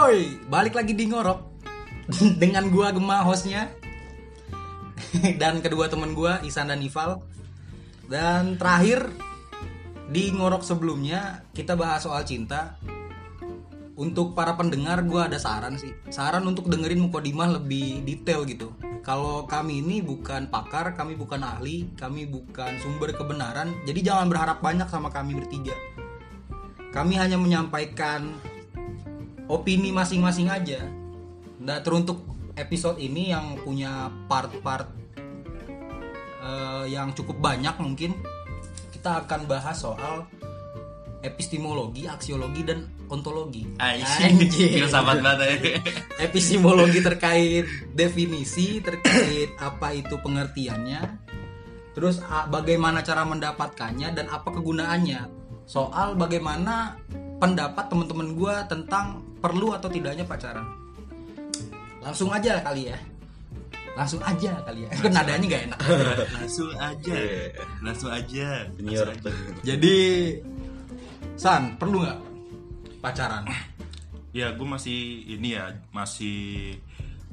Woi, balik lagi di ngorok dengan gua Gema hostnya dan kedua temen gua Isan dan Ival. Dan terakhir di ngorok sebelumnya kita bahas soal cinta. Untuk para pendengar gua ada saran sih. Saran untuk dengerin Mukodimah lebih detail gitu. Kalau kami ini bukan pakar, kami bukan ahli, kami bukan sumber kebenaran. Jadi jangan berharap banyak sama kami bertiga. Kami hanya menyampaikan opini masing-masing aja. Nah, teruntuk episode ini yang punya part-part eh, yang cukup banyak mungkin kita akan bahas soal epistemologi, aksiologi dan ontologi. Anjir, filsafat banget ya. Epistemologi terkait definisi, terkait apa itu pengertiannya, terus bagaimana cara mendapatkannya dan apa kegunaannya. Soal bagaimana pendapat teman-teman gua tentang perlu atau tidaknya pacaran. Langsung aja kali ya. Langsung aja kali ya. Kan nadanya nggak enak. Langsung aja. Langsung aja. Senior Langsung aja. Jadi San, perlu nggak pacaran? Ya, gue masih ini ya, masih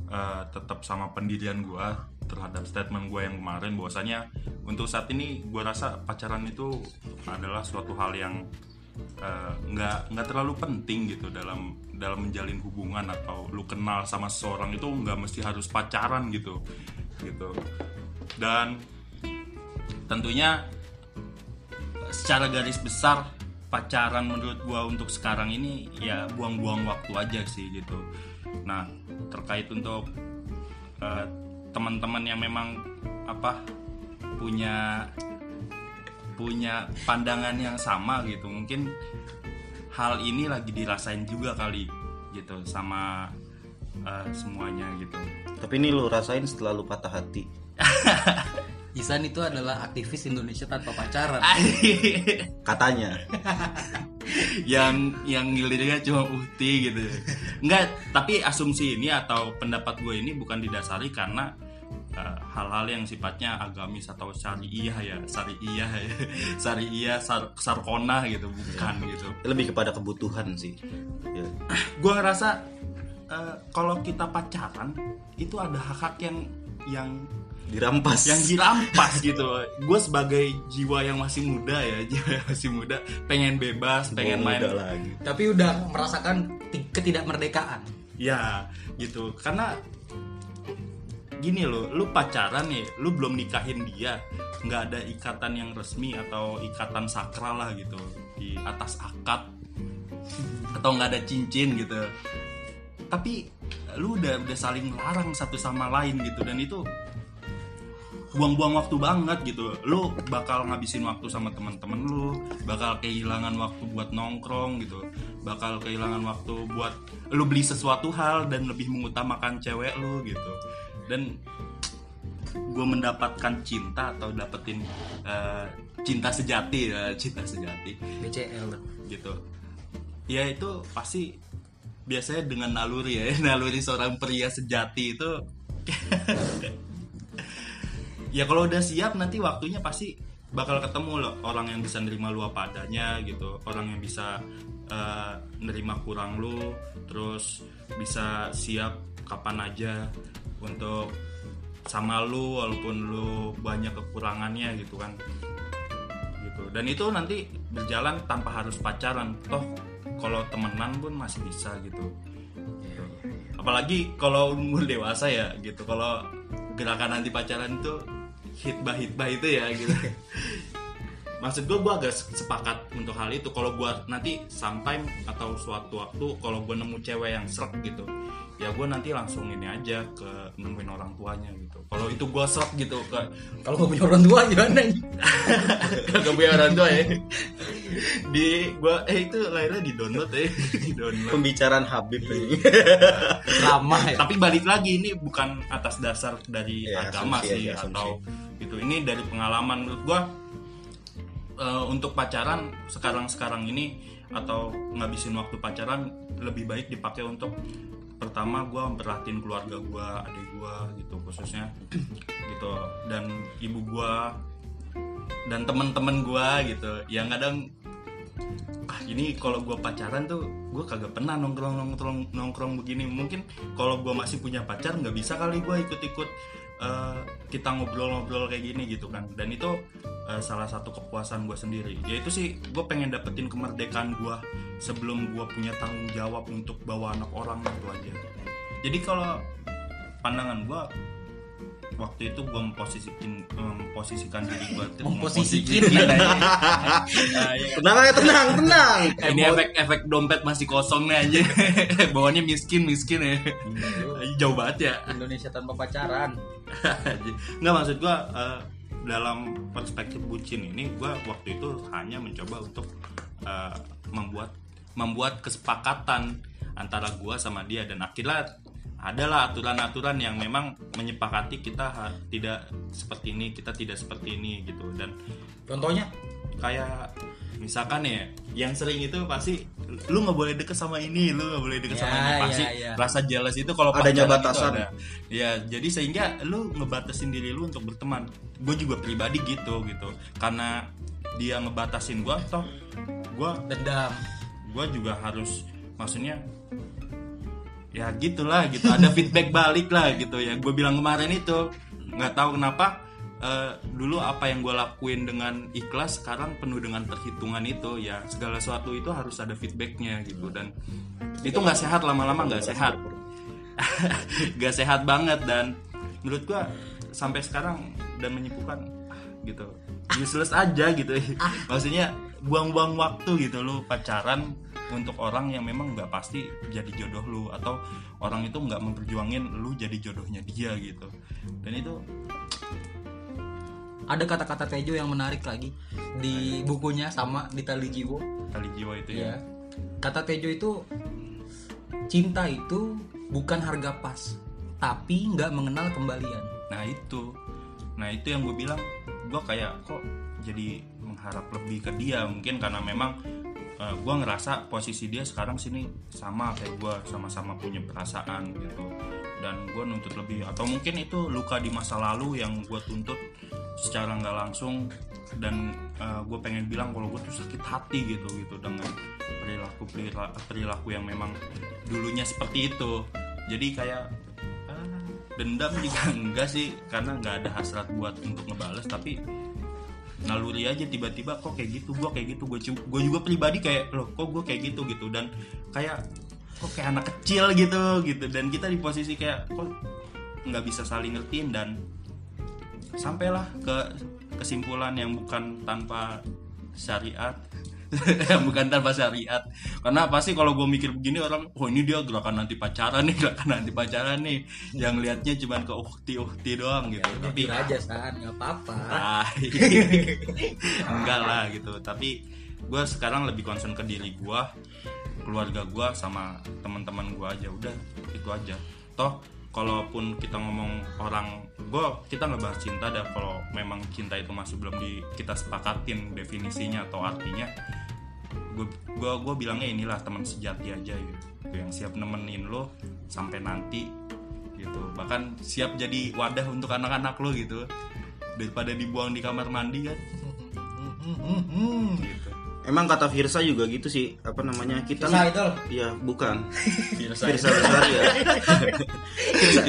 eh, tetap sama pendirian gue terhadap statement gue yang kemarin bahwasanya untuk saat ini gue rasa pacaran itu adalah suatu hal yang eh, nggak nggak terlalu penting gitu dalam dalam menjalin hubungan atau lu kenal sama seseorang itu nggak mesti harus pacaran gitu gitu dan tentunya secara garis besar pacaran menurut gua untuk sekarang ini ya buang-buang waktu aja sih gitu. Nah terkait untuk eh, teman-teman yang memang apa punya punya pandangan yang sama gitu mungkin hal ini lagi dirasain juga kali gitu sama eh, semuanya gitu. Tapi ini lu rasain setelah lu patah hati. Isan itu adalah aktivis Indonesia tanpa pacaran. Katanya. yang yang ngilirnya cuma Uhti gitu enggak tapi asumsi ini atau pendapat gue ini bukan didasari karena eh, hal-hal yang sifatnya agamis atau syariah ya syariah ya syariah sar sarkona gitu bukan gitu Lebih kepada kebutuhan sih. Ya. gue ngerasa eh, kalau kita pacaran itu ada hak-hak yang yang Dirampas. yang dirampas gitu gue sebagai jiwa yang masih muda ya jiwa yang masih muda pengen bebas pengen Bawa main muda lagi. Tapi udah merasakan ti- ketidakmerdekaan. Ya gitu karena gini loh, lu pacaran nih, lu belum nikahin dia, nggak ada ikatan yang resmi atau ikatan sakral lah gitu di atas akad atau nggak ada cincin gitu. Tapi lu udah udah saling larang satu sama lain gitu dan itu buang-buang waktu banget gitu. Lu bakal ngabisin waktu sama teman-teman lu, bakal kehilangan waktu buat nongkrong gitu, bakal kehilangan waktu buat lu beli sesuatu hal dan lebih mengutamakan cewek lu gitu. Dan gue mendapatkan cinta atau dapetin eh, cinta sejati ya, cinta sejati BCL. gitu. Ya itu pasti biasanya dengan naluri ya, naluri seorang pria sejati itu ya kalau udah siap nanti waktunya pasti bakal ketemu loh orang yang bisa nerima lu apa adanya gitu orang yang bisa eh, nerima kurang lu terus bisa siap kapan aja untuk sama lu walaupun lu banyak kekurangannya gitu kan. Gitu. Dan itu nanti berjalan tanpa harus pacaran. Toh kalau temenan pun masih bisa gitu. Gitu. apalagi kalau umur dewasa ya gitu. Kalau gerakan anti pacaran itu hitbah hitbah itu ya gitu maksud gue gue agak sepakat untuk hal itu kalau gue nanti sometime atau suatu waktu kalau gue nemu cewek yang serak gitu ya gue nanti langsung ini aja ke nemuin orang tuanya gitu kalau itu gue serak gitu ke Kalau nggak punya orang tua gimana? Gak punya orang tua ya Di gua Eh itu lahirnya di download ya Di download Pembicaraan Habib ini. Ramah ya. Tapi balik lagi ini bukan atas dasar dari Ya, agama asumsi sih. Atau itu Ini dari pengalaman menurut gua eh, Untuk pacaran sekarang-sekarang ini Atau ngabisin waktu pacaran Lebih baik dipakai untuk pertama gua perhatiin keluarga gua adik gua gitu khususnya gitu. Dan ibu gua dan temen-temen gua gitu. Yang kadang ah ini kalau gue pacaran tuh gue gue kagak pernah nongkrong nongkrong nongkrong begini. Mungkin kalau gue masih punya pacar nggak bisa kali gue ikut-ikut eh, kita ngobrol-ngobrol kayak gini gitu kan. Dan itu eh, salah satu kepuasan gue sendiri. Ya itu sih gue pengen dapetin kemerdekaan gue sebelum gue punya tanggung jawab untuk bawa anak orang itu aja. Jadi kalau pandangan gue waktu itu gue memposisikan memposisikan diri gue Memposisikin. Nah, iya. Tenang aja, tenang, tenang. ini efek efek dompet masih kosong nih aja bawahnya miskin miskin ya. Jauh banget ya. Indonesia tanpa pacaran nggak maksud gua eh, dalam perspektif bucin ini gua waktu itu hanya mencoba untuk eh, membuat membuat kesepakatan antara gua sama dia. Dan akhirnya adalah aturan-aturan yang memang menyepakati kita tidak seperti ini kita tidak seperti ini gitu. Dan contohnya? kayak misalkan ya yang sering itu pasti lu nggak boleh deket sama ini lu nggak boleh deket sama Ya, ini pasti ya, ya. rasa jealous itu kalau Adanya batasan. ada. ya jadi sehingga lu ngebatasin diri lu untuk berteman gue juga pribadi gitu gitu karena dia ngebatasin gue toh gue dendam gue juga harus maksudnya ya gitulah gitu ada feedback balik lah gitu ya gue bilang kemarin itu nggak tahu kenapa eh, dulu apa yang gue lakuin dengan ikhlas sekarang penuh dengan perhitungan itu ya. Segala sesuatu itu harus ada feedbacknya gitu. Dan itu nggak sehat lama-lama nggak sehat. nggak sehat banget dan menurut gue sampai sekarang dan menyimpulkan ah, gitu. Useless aja gitu. Maksudnya buang-buang waktu gitu lu pacaran untuk orang yang memang nggak pasti jadi jodoh lu atau orang itu nggak memperjuangin lu jadi jodohnya dia gitu. Dan itu ada kata-kata Tejo yang menarik lagi di bukunya sama di Tali Jiwo. Tali jiwa itu ya. Ya kata Tejo itu cinta itu bukan harga pas tapi nggak mengenal kembalian. Nah itu. Nah itu yang gue bilang gue kayak kok jadi mengharap lebih ke dia mungkin karena memang gue ngerasa posisi dia sekarang sini sama kayak gue sama-sama punya perasaan gitu. Dan gue nuntut lebih atau mungkin itu luka di masa lalu yang gue tuntut secara nggak langsung. Dan gue pengen bilang kalau gue tuh sakit hati gitu gitu dengan perilaku, perilaku yang memang dulunya seperti itu. Jadi kayak ah, dendam juga enggak sih karena nggak ada hasrat buat untuk ngebales. Tapi naluri aja tiba-tiba kok kayak gitu? Gue kayak gitu gue gue juga pribadi kayak loh kok gue kayak gitu? Gitu. Dan kayak kok kayak anak kecil? Gitu gitu. Dan kita di posisi kayak kok nggak bisa saling ngertiin? Dan sampailah ke kesimpulan yang bukan tanpa syariat bukan tanpa syariat karena pasti kalau gue mikir begini orang oh ini dia gerakan nanti pacaran nih gerakan nanti pacaran nih. Yang liatnya cuma ke ukti ukti doang gitu. tapi jujur aja san. Nggak apa-apa. Enggak lah gitu. Tapi gue sekarang lebih concern ke diri gue keluarga gue sama teman-teman gue aja. Udah itu aja. Toh kalaupun kita ngomong orang gue kita nggak bahas cinta dah kalau memang cinta itu masih belum di kita sepakatin definisinya atau artinya gue gue gue bilangnya inilah teman sejati aja gitu. Yang siap nemenin lo sampai nanti gitu. Bahkan siap jadi wadah untuk anak-anak lo gitu. Daripada dibuang di kamar mandi kan. Gitu Emang kata Firsa juga gitu sih, apa namanya? Kita Nah itu Iya, bukan. Firsa. Firsa Besari ya.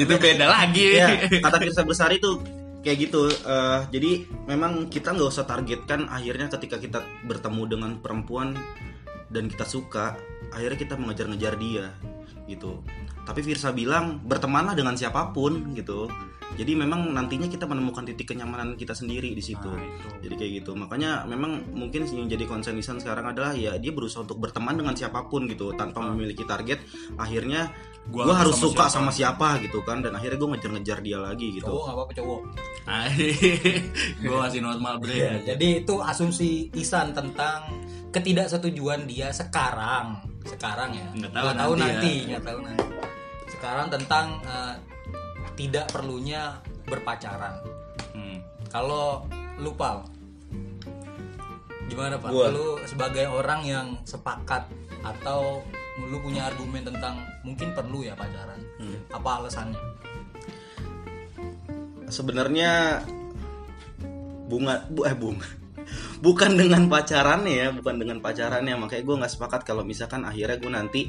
itu beda lagi ya kata Firsa Besari tuh kayak gitu eh, jadi memang kita nggak usah targetkan akhirnya ketika kita bertemu dengan perempuan dan kita suka akhirnya kita mengejar-ngejar dia gitu tapi Firsa bilang bertemanlah dengan siapa pun gitu jadi memang nantinya kita menemukan titik kenyamanan kita sendiri di situ. Nah, itu. jadi kayak gitu. Makanya memang mungkin yang jadi concern Isan sekarang adalah ya dia berusaha untuk berteman dengan siapa pun gitu tanpa memiliki target. Akhirnya Gua gue harus sama suka siapa. sama siapa gitu kan dan akhirnya gue ngejar-ngejar dia lagi gitu. Cowok apa-apa cowok. Gue masih normal bre. Ya, jadi itu asumsi Isan tentang ketidaksetujuan dia sekarang. Sekarang ya? Nggak tahu Nggak tahu nanti nanti ya. nggak tahu nanti. Sekarang tentang eh, tidak perlunya berpacaran Hmm. kalau lu pal gimana pak Gua. lu sebagai orang yang sepakat atau lu punya argumen tentang mungkin perlu ya pacaran Hmm. apa alasannya sebenarnya bunga bu eh bunga bukan dengan pacarannya ya bukan dengan pacarannya makanya gue nggak sepakat kalau misalkan akhirnya gue nanti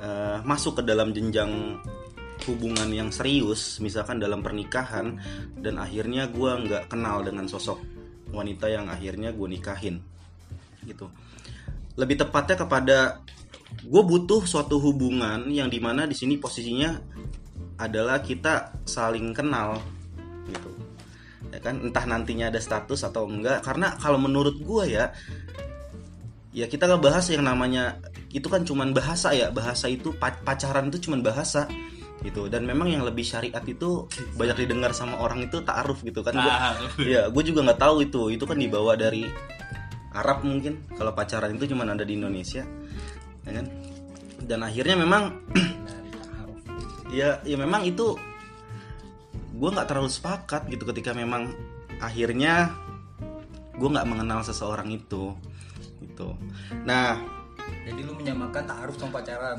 eh, masuk ke dalam jenjang hubungan yang serius misalkan dalam pernikahan dan akhirnya gue nggak kenal dengan sosok wanita yang akhirnya gue nikahin gitu. Lebih tepatnya kepada gue butuh suatu hubungan yang di mana di sini posisinya adalah kita saling kenal gitu. Ya kan? Entah nantinya ada status atau enggak. Karena kalau menurut gue ya ya kita nggak bahas yang namanya itu kan cuman bahasa ya. Bahasa itu pa- pacaran itu cuman bahasa gitu. Dan memang yang lebih syariat itu banyak didengar sama orang itu taaruf gitu kan. Gua- ya gue juga nggak tahu itu. Itu kan dibawa dari Arab mungkin. Kalau pacaran itu cuman ada di Indonesia ya kan? Dan akhirnya memang ya ya memang itu gue nggak terlalu sepakat gitu ketika memang akhirnya gue nggak mengenal seseorang itu gitu. Nah Jadi lu menyamakan ta'aruf sama pacaran.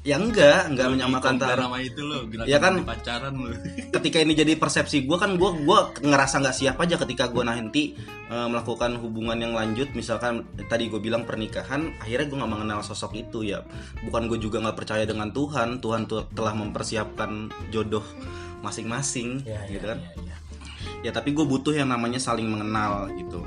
Ya enggak enggak menyamakan Compare taruh sama itu lo Ya kan? pacaran lo ketika ini jadi persepsi gue kan gue gua ngerasa nggak siap aja ketika gue nanti eh, melakukan hubungan yang lanjut. Misalkan tadi gue bilang pernikahan akhirnya gue nggak mengenal sosok itu ya. Bukan gue juga nggak percaya dengan Tuhan. Tuhan tuh telah mempersiapkan jodoh masing-masing Ya, gitu ya, kan? ya, ya. ya tapi gue butuh yang namanya saling mengenal gitu.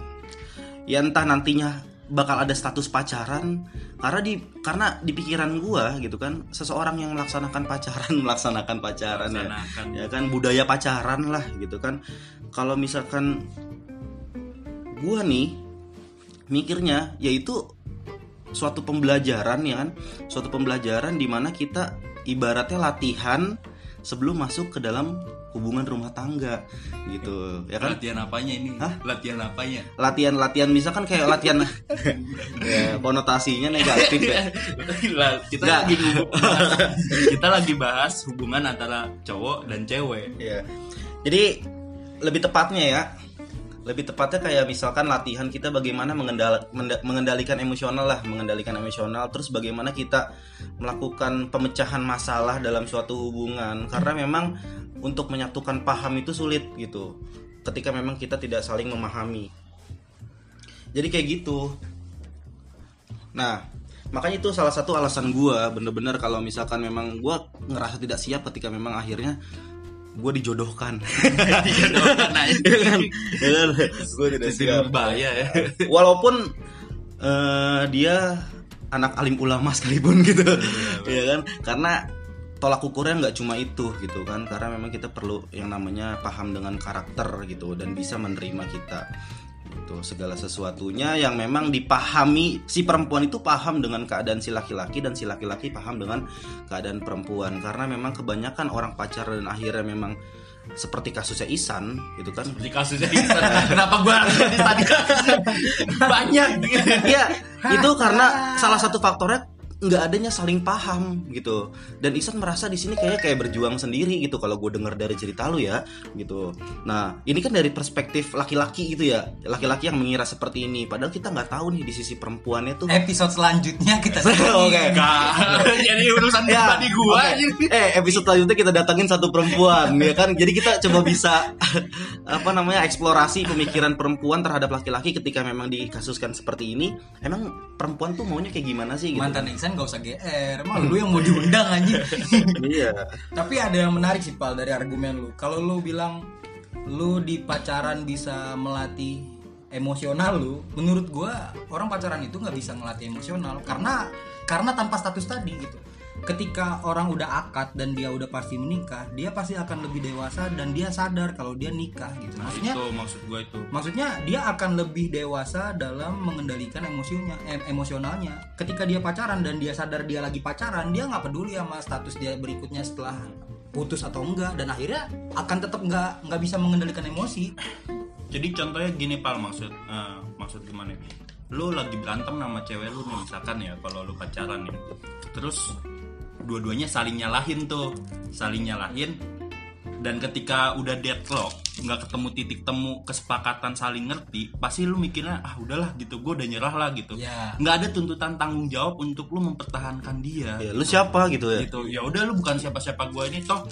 Ya entah nantinya bakal ada status pacaran karena di karena di pikiran gue gitu kan seseorang yang melaksanakan pacaran melaksanakan pacaran ya Laksanakan. ya kan budaya pacaran lah gitu kan kalau misalkan gua nih mikirnya yaitu suatu pembelajaran ya kan suatu pembelajaran di mana kita ibaratnya latihan sebelum masuk ke dalam hubungan rumah tangga gitu ya kan latihan apanya ini Hah? latihan apanya latihan latihan misalkan kayak latihan ya konotasinya negatif ya kita Nggak. lagi kita lagi bahas hubungan antara cowok dan cewek Iya. Jadi lebih tepatnya ya, lebih tepatnya kayak misalkan latihan kita bagaimana mengendal- mengendalikan emosional lah, mengendalikan emosional. Terus bagaimana kita melakukan pemecahan masalah dalam suatu hubungan. Karena memang untuk menyatukan paham itu sulit gitu. Ketika memang kita tidak saling memahami. Jadi kayak gitu. Nah, makanya itu salah satu alasan gua bener-bener kalau misalkan memang gua ngerasa tidak siap ketika memang akhirnya gue dijodohkan Dijodohkan aja. ya kan ya kan gue tidak siap berbahaya ya walaupun eh, dia anak alim ulama sekalipun gitu ya kan karena tolak ukurnya nggak cuma itu gitu kan karena memang kita perlu yang namanya paham dengan karakter gitu dan bisa menerima kita itu segala sesuatunya yang memang dipahami si perempuan itu paham dengan keadaan si laki-laki dan si laki-laki paham dengan keadaan perempuan. Karena memang kebanyakan orang pacaran dan akhirnya memang seperti kasusnya Isan gitu kan. Di kasusnya Insan. kenapa gua tadi? Kasusnya banyak. Iya, itu karena salah satu faktornya nggak adanya saling paham gitu. Dan Isan merasa di sini kayak kayak berjuang sendiri gitu kalau gue dengar dari cerita lu ya gitu. Nah ini kan dari perspektif laki-laki gitu ya, laki-laki yang mengira seperti ini. Padahal kita nggak tahu nih di sisi perempuannya tuh. Episode selanjutnya kita Oke. Jadi urusan Ya, pribadi gua oke. aja. Eh episode selanjutnya kita datangin satu perempuan ya kan. Jadi kita coba bisa apa namanya eksplorasi pemikiran perempuan terhadap laki-laki ketika memang dikasuskan seperti ini. Emang perempuan tuh maunya kayak gimana sih gitu? mantan Iksan gak usah GR emang lu yang mau diundang anjing. Iya. tapi ada yang menarik sih pal dari argumen lu. Kalau lu bilang lu di pacaran bisa melatih emosional lu menurut gua orang pacaran itu nggak bisa melatih emosional. Karena karena tanpa status tadi gitu ketika orang udah akad dan dia udah pasti menikah dia pasti akan lebih dewasa dan dia sadar kalau dia nikah gitu maksudnya itu maksud gua itu Maksudnya dia akan lebih dewasa dalam mengendalikan emosinya, em- emosionalnya. Ketika dia pacaran dan dia sadar dia lagi pacaran, dia nggak peduli sama status dia berikutnya setelah putus atau enggak dan akhirnya akan tetap nggak nggak bisa mengendalikan emosi. jadi contohnya gini pal maksud eh, maksud gimana lu lagi berantem sama cewek lu nih misalkan ya kalau lu pacaran nih terus dua-duanya saling nyalahin tuh saling nyalahin. Dan ketika udah deadlock nggak ketemu titik temu kesepakatan saling ngerti pasti lu mikirnya ah udahlah gitu. Gue udah nyerah lah gitu. Ya. nggak ada tuntutan tanggung jawab untuk lu mempertahankan dia. Ya, lu siapa gitu ya? gitu. Ya udah lu bukan siapa-siapa gue ini toh.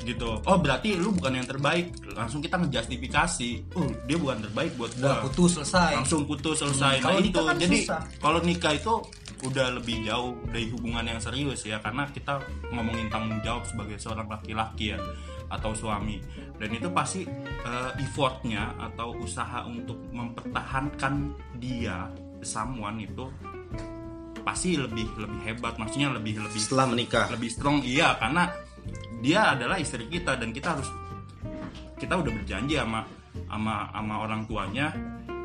Gitu. Oh berarti lu bukan yang terbaik. Langsung kita ngejustifikasi. Oh dia bukan terbaik buat gua. putus selesai. Langsung putus selesai. Hmm, kalau nah itu kan jadi kalau nikah itu udah lebih jauh dari hubungan yang serius ya karena kita ngomongin tanggung jawab sebagai seorang laki-laki ya atau suami. Dan itu pasti eh, effortnya atau usaha untuk mempertahankan dia someone itu pasti lebih lebih hebat maksudnya lebih lebih setelah menikah. lebih strong. Iya karena dia adalah istri kita dan kita harus kita udah berjanji sama sama sama orang tuanya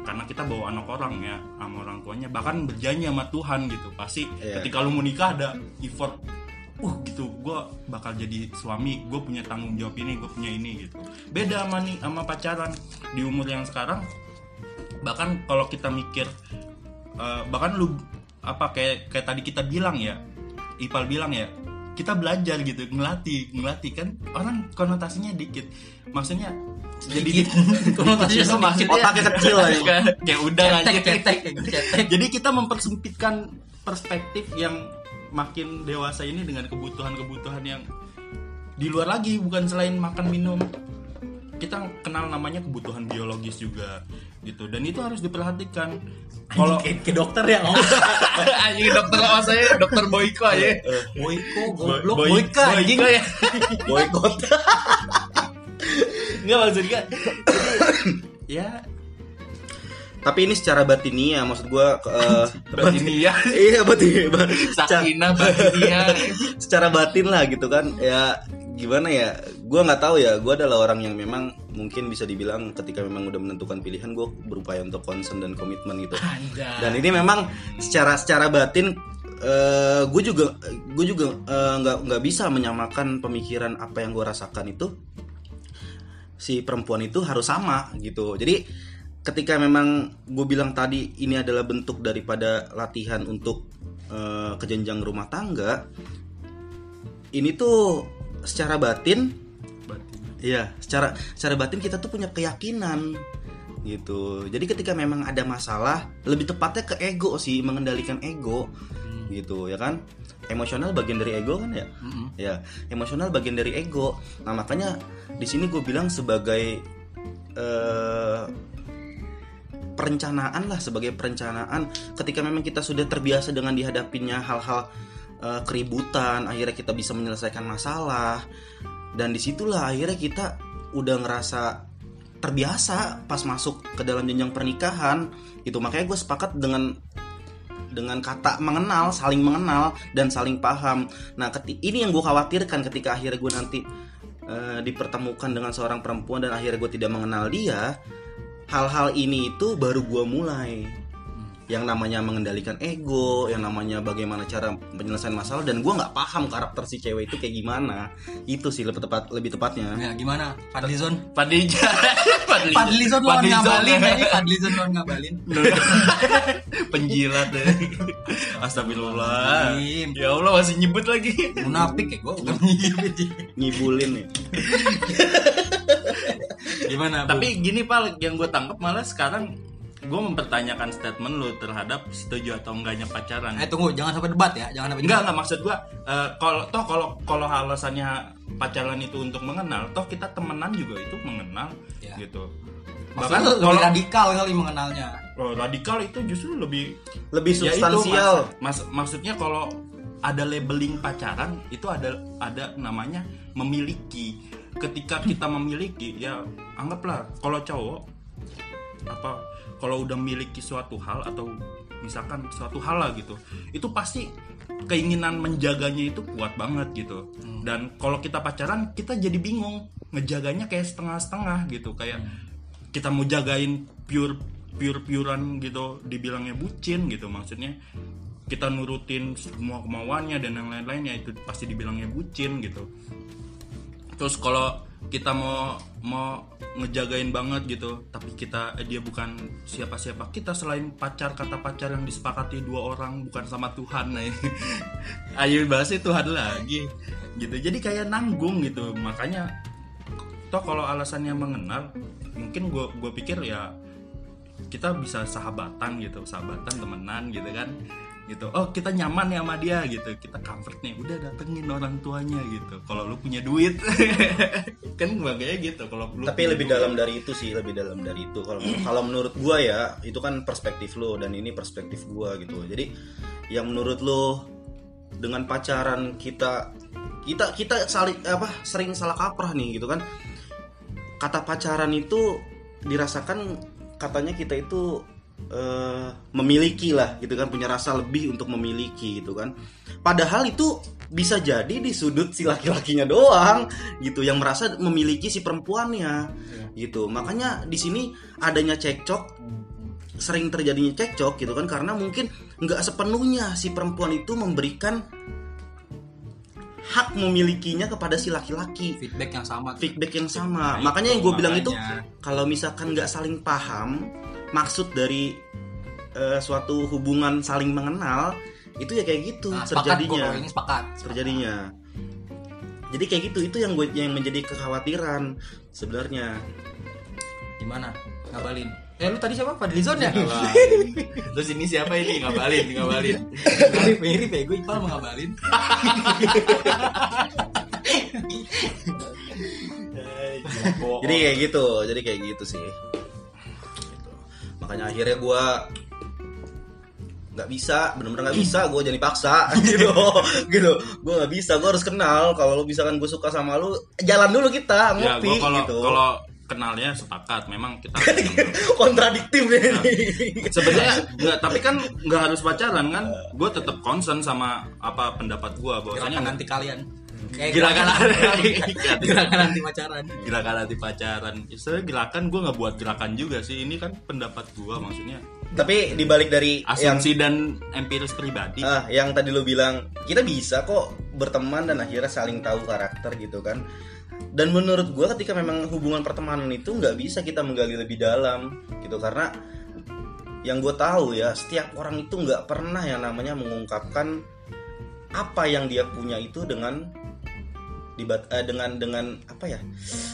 karena kita bawa anak orang ya sama orang tuanya. Bahkan berjanji sama Tuhan gitu. Pasti Iya. ketika lu mau nikah ada effort uh gitu. Gue bakal jadi suami gue punya tanggung jawab ini gue punya ini gitu. Beda sama nih sama pacaran. Di umur yang sekarang bahkan kalau kita mikir eh, bahkan lu apa kayak kayak tadi kita bilang ya Ipal bilang ya kita belajar gitu ngelatih ngelatih kan orang konotasinya dikit. Maksudnya jadi. Konotasinya otaknya kecil aja. Kayak- kayak udah aja. Cetek cetek gitu, jadi kita mempersempitkan perspektif yang makin dewasa ini dengan kebutuhan-kebutuhan yang di luar lagi bukan selain makan minum. Kita kenal namanya kebutuhan biologis juga gitu. Dan itu harus diperhatikan. Kalau kayak ke dokter ya oh anjing dokter oh saya dokter Boyko aja. Boyko Boy- goblok. Boy- Boyka anjing. Boyko nggak maksudnya jadi, ya. Tapi ini secara batinia maksud gua eh, berarti ini ya iya batin sakinah batinnya secara batin lah gitu kan. Ya gimana ya? Gua nggak tahu ya. Gua adalah orang yang memang mungkin bisa dibilang ketika memang udah menentukan pilihan gue berupaya untuk concern dan komitmen gitu. Dan ini memang secara secara batin gue juga gue juga eh, nggak nggak bisa menyamakan pemikiran apa yang gue rasakan itu si perempuan itu harus sama gitu jadi ketika memang gue bilang tadi ini adalah bentuk daripada latihan untuk eh, kejenjang rumah tangga ini tuh secara batin Batin. Iya, secara secara batin kita tuh punya keyakinan gitu. Jadi ketika memang ada masalah, lebih tepatnya ke ego sih, mengendalikan ego gitu ya kan. Emosional bagian dari ego kan ya? Mm-mm. Ya, emosional bagian dari ego. Nah, makanya di sini gue bilang sebagai eh perencanaan lah sebagai perencanaan ketika memang kita sudah terbiasa dengan dihadapinya hal-hal eh, keributan akhirnya kita bisa menyelesaikan masalah dan di situlah akhirnya kita udah ngerasa terbiasa pas masuk ke dalam jenjang pernikahan itu makanya gue sepakat dengan dengan kata mengenal saling mengenal dan saling paham. Nah ini yang gue khawatirkan ketika akhirnya gue nanti eh, dipertemukan dengan seorang perempuan dan akhirnya gue tidak mengenal dia hal-hal ini itu baru gue mulai yang namanya mengendalikan ego, yang namanya bagaimana cara penyelesaian masalah dan gue nggak paham karakter si cewek itu kayak gimana. Itu sih lebih tepat lebih tepatnya. Ya gimana? Fadlizon? Padli- Fadlizon lawan ngabalin aja. Fadlizon lawan ngabalin. penjilat deh Astagfirullah. Ya Allah masih nyebut lagi Munafik ya gue bukan. Ngibulin nih. Gimana? Bu? Tapi gini Pak Yang gue tangkap malah sekarang Gue mempertanyakan statement lu terhadap Setuju atau enggaknya pacaran Eh tunggu, jangan sampai debat ya, jangan sampai Enggak, debat. enggak maksud gua eh, kalau toh kalau kalau alasannya pacaran itu untuk mengenal, toh kita temenan juga itu mengenal Ya. gitu. Maksudnya Bahkan lebih kalau radikal kali mengenalnya. oh, radikal itu justru lebih Lebih ya substansial. mas, mas- maksudnya kalau ada labeling pacaran itu ada ada namanya memiliki. Ketika kita memiliki ya anggaplah kalau cowok apa kalau udah memiliki suatu hal atau misalkan suatu hal lah gitu itu pasti keinginan menjaganya itu kuat banget gitu. Dan kalau kita pacaran kita jadi bingung ngejaganya kayak setengah-setengah gitu. Kayak kita mau jagain pure pure purean gitu dibilangnya bucin gitu. Maksudnya kita nurutin semua kemauannya dan yang lain-lainnya itu pasti dibilangnya bucin gitu. Terus kalau kita mau mau ngejagain banget gitu. Tapi kita eh, dia bukan siapa-siapa. Kita selain pacar kata pacar yang disepakati dua orang bukan sama Tuhan nah ayo bahasnya Tuhan lagi. Gitu. Jadi kayak nanggung gitu. Makanya toh kalau alasannya mengenal mungkin gue gue pikir ya kita bisa sahabatan gitu. Sahabatan temenan gitu kan gitu. Oh kita nyaman ya sama dia gitu. Kita comfort nih. Udah datengin orang tuanya gitu. Kalau lu punya duit. Kan makanya gitu kalau lu tapi lebih duit. dalam dari itu sih lebih dalam dari itu. Kalau kalau menurut gua ya itu kan perspektif lo dan ini perspektif gua gitu. Jadi yang menurut lo dengan pacaran kita kita kita saling apa sering salah kaprah nih gitu kan. Kata pacaran itu dirasakan katanya kita itu eh, memiliki lah gitu kan punya rasa lebih untuk memiliki gitu kan. Padahal itu bisa jadi di sudut si laki-lakinya doang gitu yang merasa memiliki si perempuannya gitu. Makanya di sini adanya cekcok sering terjadinya cekcok gitu kan karena mungkin nggak sepenuhnya si perempuan itu memberikan hak memilikinya kepada si laki-laki. Feedback yang sama. Feedback yang sama. Nah, makanya itu, yang gue bilang itu kalau misalkan nggak saling paham maksud dari eh, suatu hubungan saling mengenal itu ya kayak gitu nah, sepakat terjadinya. ini sepakat terjadinya. Jadi kayak gitu itu yang gue yang menjadi kekhawatiran sebenarnya. Gimana? Ngabalin. Eh lu tadi siapa? Fadlizon ya? Terus ini siapa ini? Ngabalin ngabalin. Mirip mirip ya gue Iqbal mau ngabalin. Jadi kayak gitu jadi kayak gitu sih. Makanya akhirnya gue nggak bisa bener-bener nggak bisa gue jadi paksa gitu. Gitu. Gue nggak bisa gue harus kenal. Kalau lu misalkan gue suka sama lu jalan dulu kita ya ngopi gua kalau gitu. kalau kenalnya sepakat memang kita kenal. kontradiktif ya ini sebenarnya nggak tapi kan nggak harus pacaran kan gue tetap concern sama apa pendapat gue bahwasanya nanti kalian Kayak gerakan gerakan nanti pacaran gerakan anti pacaran Istilahnya gerakan gue nggak buat gerakan juga sih. Ini kan pendapat gue maksudnya. Tapi dibalik dari yang asumsi dan empiris pribadi. Ah yang tadi lu bilang kita bisa kok berteman dan akhirnya saling tahu karakter gitu kan. Dan menurut gue ketika memang hubungan pertemanan itu nggak bisa kita menggali lebih dalam gitu. Karena yang gue tahu ya setiap orang itu nggak pernah yang namanya mengungkapkan apa yang dia punya itu dengan dibat eh, dengan dengan apa ya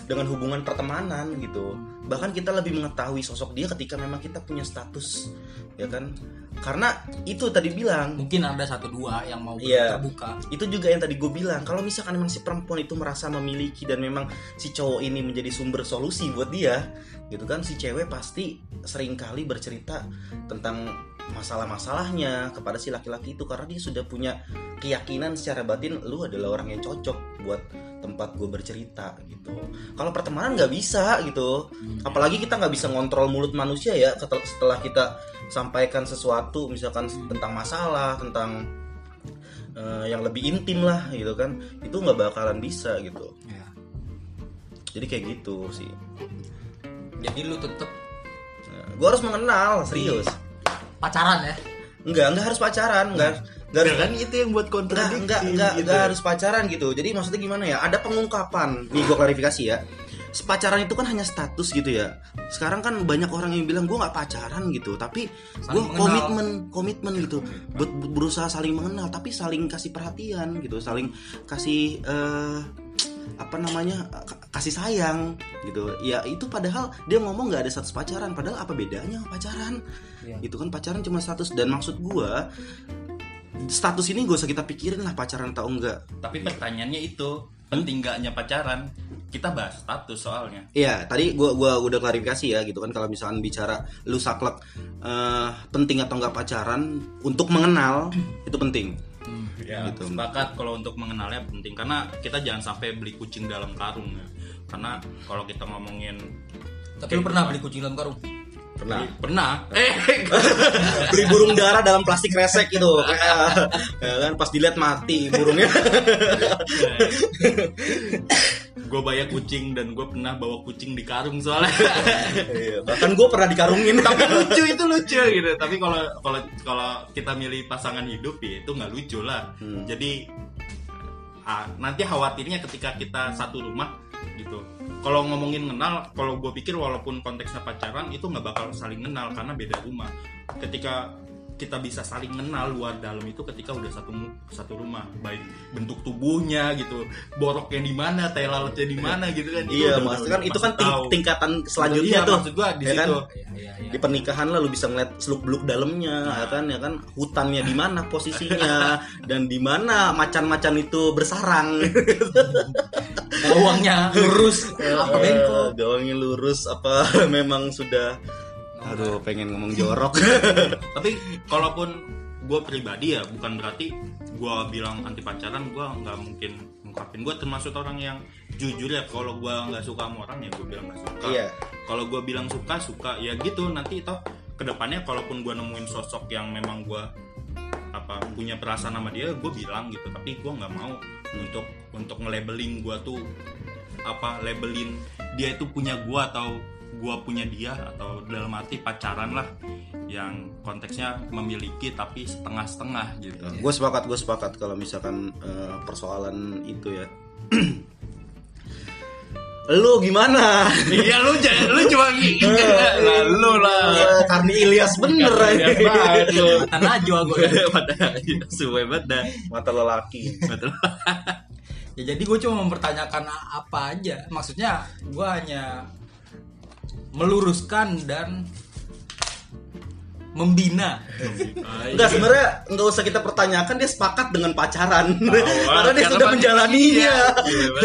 dengan hubungan pertemanan gitu. Bahkan kita lebih mengetahui sosok dia ketika memang kita punya status ya kan? Karena itu tadi bilang. Mungkin ada satu dua yang mau Iya. terbuka. Itu juga yang tadi gue bilang kalau misalkan memang si perempuan itu merasa memiliki dan memang si cowok ini menjadi sumber solusi buat dia gitu kan? Si cewek pasti sering kali bercerita tentang masalah-masalahnya kepada si laki-laki itu karena dia sudah punya keyakinan secara batin lu adalah orang yang cocok buat tempat gue bercerita gitu. Kalau pertemanan nggak bisa gitu. Apalagi kita nggak bisa ngontrol mulut manusia ya setel- setelah kita sampaikan sesuatu misalkan tentang masalah tentang eh, yang lebih intim lah gitu kan itu nggak bakalan bisa gitu. Ya. jadi kayak gitu sih. Jadi lu tetep gue harus mengenal serius pacaran ya nggak nggak harus pacaran nggak nggak harus kan itu yang buat Enggak, kontradiksi enggak, enggak, gitu. enggak harus pacaran gitu. Jadi maksudnya gimana ya? Ada pengungkapan. Nih gue klarifikasi ya. Pacaran itu kan hanya status gitu ya. Sekarang kan banyak orang yang bilang gue nggak pacaran gitu, tapi Saling gue mengenal. komitmen, komitmen gitu. Buat berusaha saling mengenal, tapi saling kasih perhatian gitu, saling kasih eh, apa namanya kasih sayang gitu. Ya itu padahal dia ngomong nggak ada status pacaran, padahal apa bedanya pacaran? Iya. Itu kan pacaran cuma status dan maksud gua status ini gak usah kita pikirin lah pacaran atau enggak tapi pertanyaannya itu penting nggaknya pacaran kita bahas status soalnya Iya, tadi gua gua udah klarifikasi ya gitu kan kalau misalkan bicara lu saklek eh, penting atau enggak pacaran untuk mengenal itu penting. Ya Gitu. sepakat kalau untuk mengenalnya penting karena kita jangan sampai beli kucing dalam karung ya karena kalau kita ngomongin tapi lu pernah beli kucing dalam karung Pernah. pernah eh Beli burung dara dalam plastik resek gitu. Kayak ya kan pas dilihat mati burungnya. gue bayar kucing dan gue pernah bawa kucing di karung soalnya. Iya, bahkan gue pernah dikarungin. Tapi lucu itu lucu gitu. Tapi kalau kalau kalau kita milih pasangan hidup ya itu nggak lucu lah. Hmm. jadi ah, nanti khawatirnya ketika kita satu rumah gitu. Kalau ngomongin kenal kalau gue pikir walaupun konteksnya pacaran itu nggak bakal saling kenal karena beda rumah. Ketika kita bisa saling kenal luar dalam itu ketika udah satu satu rumah. Baik bentuk tubuhnya gitu boroknya di mana tai lalatnya di mana gitu kan. Itu iya udah kan itu kan ting- tingkatan selanjutnya Iya, tuh maksud gua di ya kan? situ Iya, iya, iya. di pernikahan lah lu bisa ngeliat seluk beluk dalamnya ya kan ya kan? Hutannya di mana posisinya? Dan di mana macan-macan itu bersarang? Gawangnya lurus. Apa bengkok. Eh, gawangnya lurus apa? Memang sudah aduh pengen ngomong jorok. Tapi kalaupun gue pribadi ya bukan berarti gue bilang anti pacaran gue nggak mungkin ngungkapin. Gue termasuk orang yang jujur ya kalau gue nggak suka sama orang ya gue bilang nggak suka. Iya. Kalau gue bilang suka suka. Ya gitu nanti toh ke depannya kalaupun gue nemuin sosok yang memang gue apa punya perasaan sama dia gue bilang gitu. Tapi gue nggak mau untuk untuk nge-labeling gue tuh apa labelin dia itu punya gue atau gue punya dia atau dalam arti pacaran lah yang konteksnya memiliki tapi setengah-setengah gitu gue sepakat gue sepakat kalau misalkan eh, persoalan itu ya lu gimana iya lu jangan lu cuma lah lu lah Eh, Karni Ilyas bener aja banget lu. Mata najwa gue. Padahal suwe banget dah. mata lelaki Betul. Ya jadi gue cuma mempertanyakan apa aja. Maksudnya gue hanya meluruskan dan membina. Enggak sebenarnya nggak usah kita pertanyakan dia sepakat dengan pacaran Awal, karena dia karena sudah menjalaninya Iya.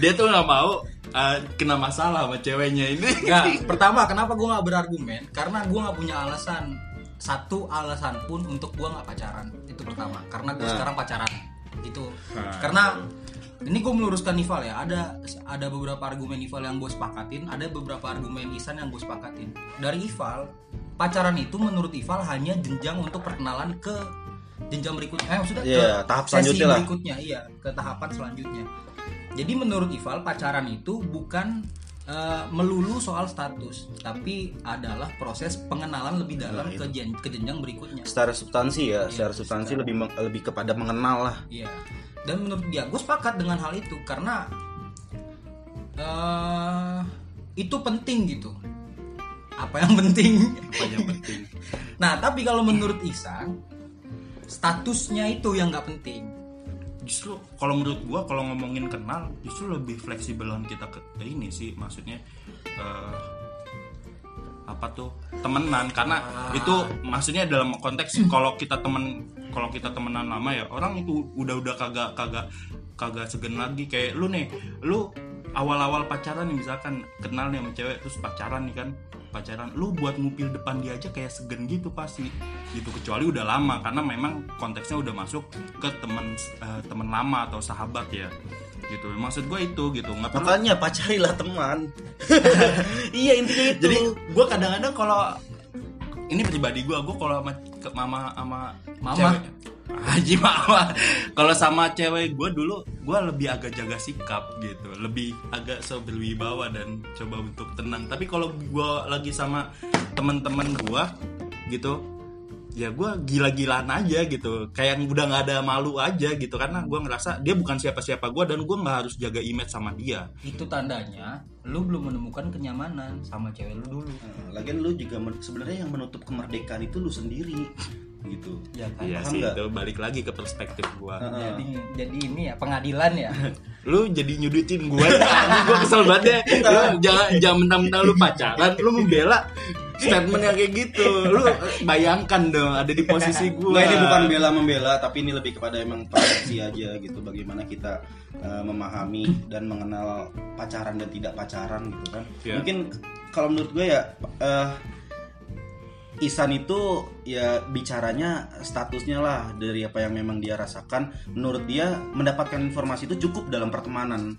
Dia tuh nggak mau uh, kena masalah sama ceweknya ini. Nggak, pertama kenapa gue nggak berargumen? Karena gue nggak punya alasan satu alasan pun untuk gue nggak pacaran. Itu pertama. Karena gue Nah. sekarang pacaran. Itu. Nah, Karena ini gue meluruskan Nival ya. Ada ada beberapa argumen Nival yang gue sepakatin, ada beberapa argumen Isan yang gue sepakatin. Dari Ival, pacaran itu menurut Ival hanya jenjang untuk perkenalan ke jenjang berikutnya. Eh maksudnya Iya, ke tahap sesi selanjutnya lah. berikutnya, iya, ke tahapan selanjutnya. Jadi menurut Ival pacaran itu bukan eh, melulu soal status, tapi adalah proses pengenalan lebih dalam Nah, ke, jen- ke jenjang berikutnya. secara substansi ya Iya, secara substansi secara- lebih lebih kepada mengenal lah Iya. Dan menurut dia, gue sepakat dengan hal itu karena eh itu penting gitu. Apa yang penting? Apa yang penting? Nah, tapi kalau menurut Isan, statusnya itu yang nggak penting. Justru kalau menurut gua kalau ngomongin kenal justru lebih fleksibelan kita ke ini sih maksudnya eh, apa tuh temenan karena Ah. itu maksudnya dalam konteks kalau kita temen kalau kita temenan lama ya orang itu udah udah kagak kagak kagak segen lagi. Kayak lu nih lu awal-awal pacaran nih misalkan kenal nih sama cewek terus pacaran nih kan pacaran lu buat ngupil depan dia aja kayak segen gitu pasti. Gitu kecuali udah lama karena memang konteksnya udah masuk ke teman eh, teman lama atau sahabat ya. Gitu maksud gue itu gitu. Nggak perlu makanya pacarilah teman. Iya intinya itu. Jadi gue kadang-kadang kalau ini pribadi gue gue kalau sama ke mama sama Mama? cewek Haji mama. Kalau sama cewek gue dulu gue lebih agak jaga sikap gitu. Lebih agak berwibawa dan coba untuk tenang. Tapi kalau gue lagi sama teman-teman gue gitu ya gue gila-gilaan aja gitu. Kayak udah nggak ada malu aja gitu karena gue ngerasa dia bukan siapa-siapa gue dan gue nggak harus jaga image sama dia. Itu tandanya lu belum menemukan kenyamanan sama cewek lu dulu. Nah, lagian lu juga men- sebenarnya yang menutup kemerdekaan itu lu sendiri gitu. Ya kan? Iya paham sih itu balik lagi ke perspektif gue Jadi jadi ini ya pengadilan ya. lu jadi nyudutin gue gue kesel banget ya. Lu jangan jangan mentang-mentang lu pacaran lu membela statementnya kayak gitu. Lu bayangkan dong ada di posisi gue Nggak, ini bukan bela membela tapi ini lebih kepada emang persepsi aja gitu bagaimana kita uh, memahami dan mengenal pacaran dan tidak pacaran gitu kan. Iya. mungkin kalau menurut gue ya uh, Isan itu ya bicaranya statusnya lah dari apa yang memang dia rasakan. Menurut dia mendapatkan informasi itu cukup dalam pertemanan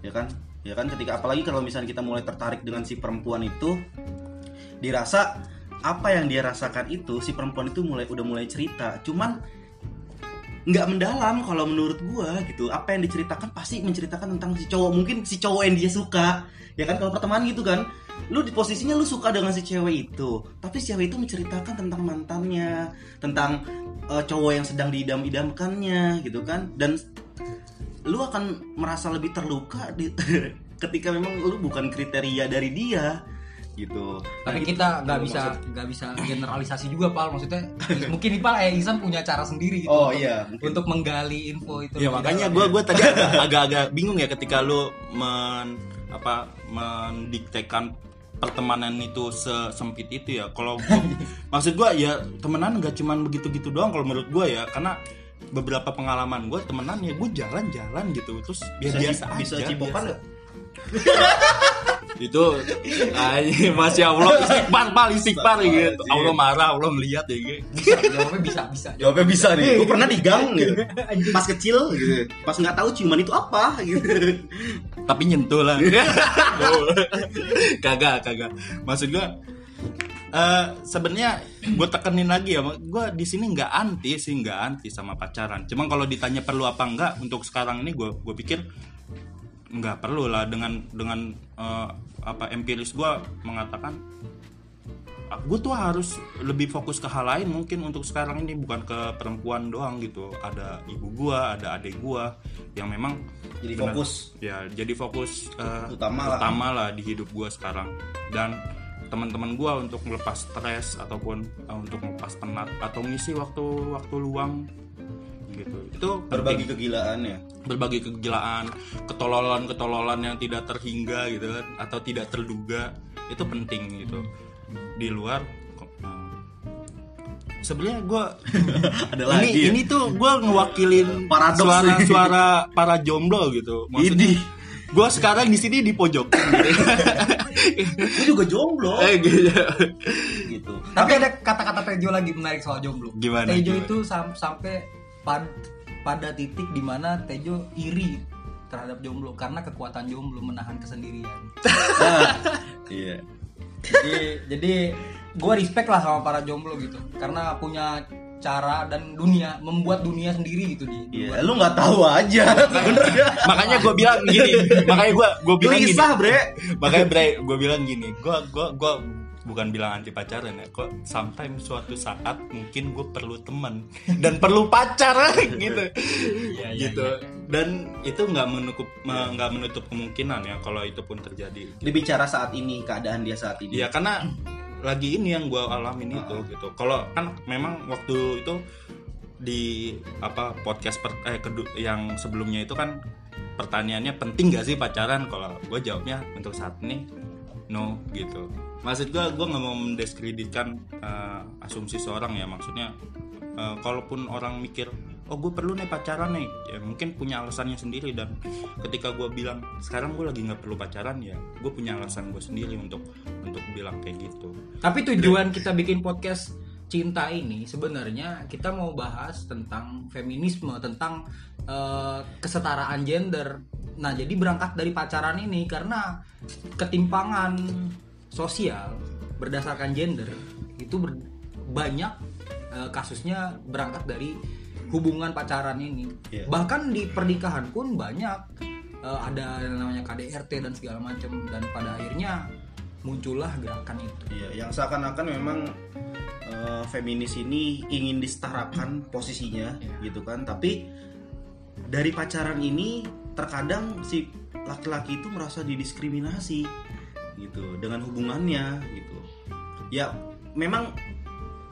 ya kan? Ya kan? Ketika apalagi kalau misalnya kita mulai tertarik dengan si perempuan itu dirasa apa yang dia rasakan itu si perempuan itu mulai udah mulai cerita. Cuman nggak mendalam kalau menurut gua gitu. Apa yang diceritakan pasti menceritakan tentang si cowok. Mungkin si cowok yang dia suka ya kan kalau pertemanan gitu kan. Lu di posisinya lu suka dengan si cewek itu tapi si cewek itu menceritakan tentang mantannya tentang eh, cowok yang sedang diidam-idamkannya gitu kan. Dan lu akan merasa lebih terluka di, ketika memang lu bukan kriteria dari dia gitu Tapi Nah, kita gitu. nggak Kalau bisa nggak bisa generalisasi juga pal maksudnya mungkin Ipal eh Isan punya cara sendiri gitu Oh, untuk, iya, mungkin. untuk menggali info itu. Ya makanya gue gue tadi agak- agak-agak bingung ya ketika lu men apa mendiktekan pertemanan itu sesempit itu ya. Kalau maksud gue ya temenan nggak cuman begitu-gitu doang kalau menurut gue ya karena beberapa pengalaman gue temenan ya gue jalan-jalan gitu terus bisa, biasa bisa aja cipokan biasa. itu ay, masya Allah istighfar pal istighfar gitu Astagfirullahaladzim. Allah marah Allah melihat ya gitu bisa, jawabnya bisa bisa. Jawabnya bisa nih. Gue pernah di gang gitu. Pas kecil gitu. Pas nggak tahu ciuman itu apa gitu. tapi nyentuh lah kagak kagak maksud gua eh sebenarnya gue tekenin lagi ya gue di sini nggak anti sih nggak anti sama pacaran cuman kalau ditanya perlu apa enggak untuk sekarang ini gue gue pikir nggak perlu lah dengan dengan eh, apa empiris gue mengatakan gue tuh harus lebih fokus ke hal lain mungkin untuk sekarang ini bukan ke perempuan doang gitu ada ibu gua ada adik gua yang memang Jadi benar- fokus. ya jadi fokus eh, Utama lah. utama lah di hidup gua sekarang dan teman-teman gua untuk melepas stres ataupun eh, untuk melepas penat atau ngisi waktu waktu luang gitu itu Berbagi penting. kegilaan ya. berbagi kegilaan ketololan ketololan yang tidak terhingga gitu kan atau tidak terduga itu penting gitu di luar sebenarnya gue Ada ini lagi. ini tuh gue ngewakilin Paradoks suara nih. suara para jomblo gitu maksudnya gue sekarang di sini di pojok gitu. Gue juga jomblo. eh gitu gitu. Tapi ada kata-kata Tejo lagi menarik soal jomblo. Gimana, Tejo gimana? itu sam- sampai pad- pada titik di mana Tejo iri terhadap jomblo karena kekuatan jomblo menahan kesendirian. Nah, iya. jadi jadi gue respect lah sama para jomblo gitu karena punya cara dan dunia membuat dunia sendiri gitu di, Iya, luar. lu nggak tahu aja. Bener gak? makanya gue bilang gini makanya gue gue bilang gini Bre. makanya bre gue bilang gini gue gue gue bukan bilang anti pacaran ya kok sometimes suatu saat mungkin gue perlu teman dan perlu pacar gitu. Iya, gitu. dan itu nggak menutup nggak menutup kemungkinan ya kalau itu pun terjadi Dia bicara saat ini, keadaan dia saat ini. ya karena lagi ini yang gue alamin itu gitu. Kalau kan memang waktu itu di apa podcast per, eh, kedu- yang sebelumnya itu kan pertanyaannya penting gak sih pacaran? Kalau gue jawabnya untuk saat ini no gitu maksud gue gue nggak mau mendiskreditkan eh, asumsi seorang ya. Maksudnya eh, kalaupun orang mikir oh gue perlu nih pacaran nih ya mungkin punya alasannya sendiri. Dan ketika gue bilang sekarang gue lagi nggak perlu pacaran ya gue punya alasan gue sendiri untuk untuk bilang kayak gitu. Tapi tujuan kita bikin podcast cinta ini sebenarnya kita mau bahas tentang feminisme, tentang eh, kesetaraan gender. Nah, jadi berangkat dari pacaran ini karena ketimpangan sosial berdasarkan gender itu ber- banyak eh, kasusnya berangkat dari hubungan pacaran ini. Iya. Bahkan di pernikahan pun banyak eh, ada yang namanya KDRT dan segala macam dan pada akhirnya muncullah gerakan itu. Iya, yang seakan-akan memang eh, feminis ini ingin disetarakan posisinya Iya. gitu kan. Tapi dari pacaran ini terkadang si laki-laki itu merasa didiskriminasi gitu dengan hubungannya gitu. Ya memang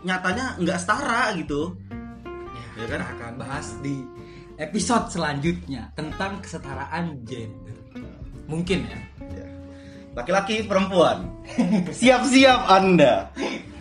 nyatanya nggak setara gitu. Ya kan akan bahas di episode selanjutnya tentang kesetaraan gender. Mungkin ya. Laki-laki perempuan. Siap-siap Anda.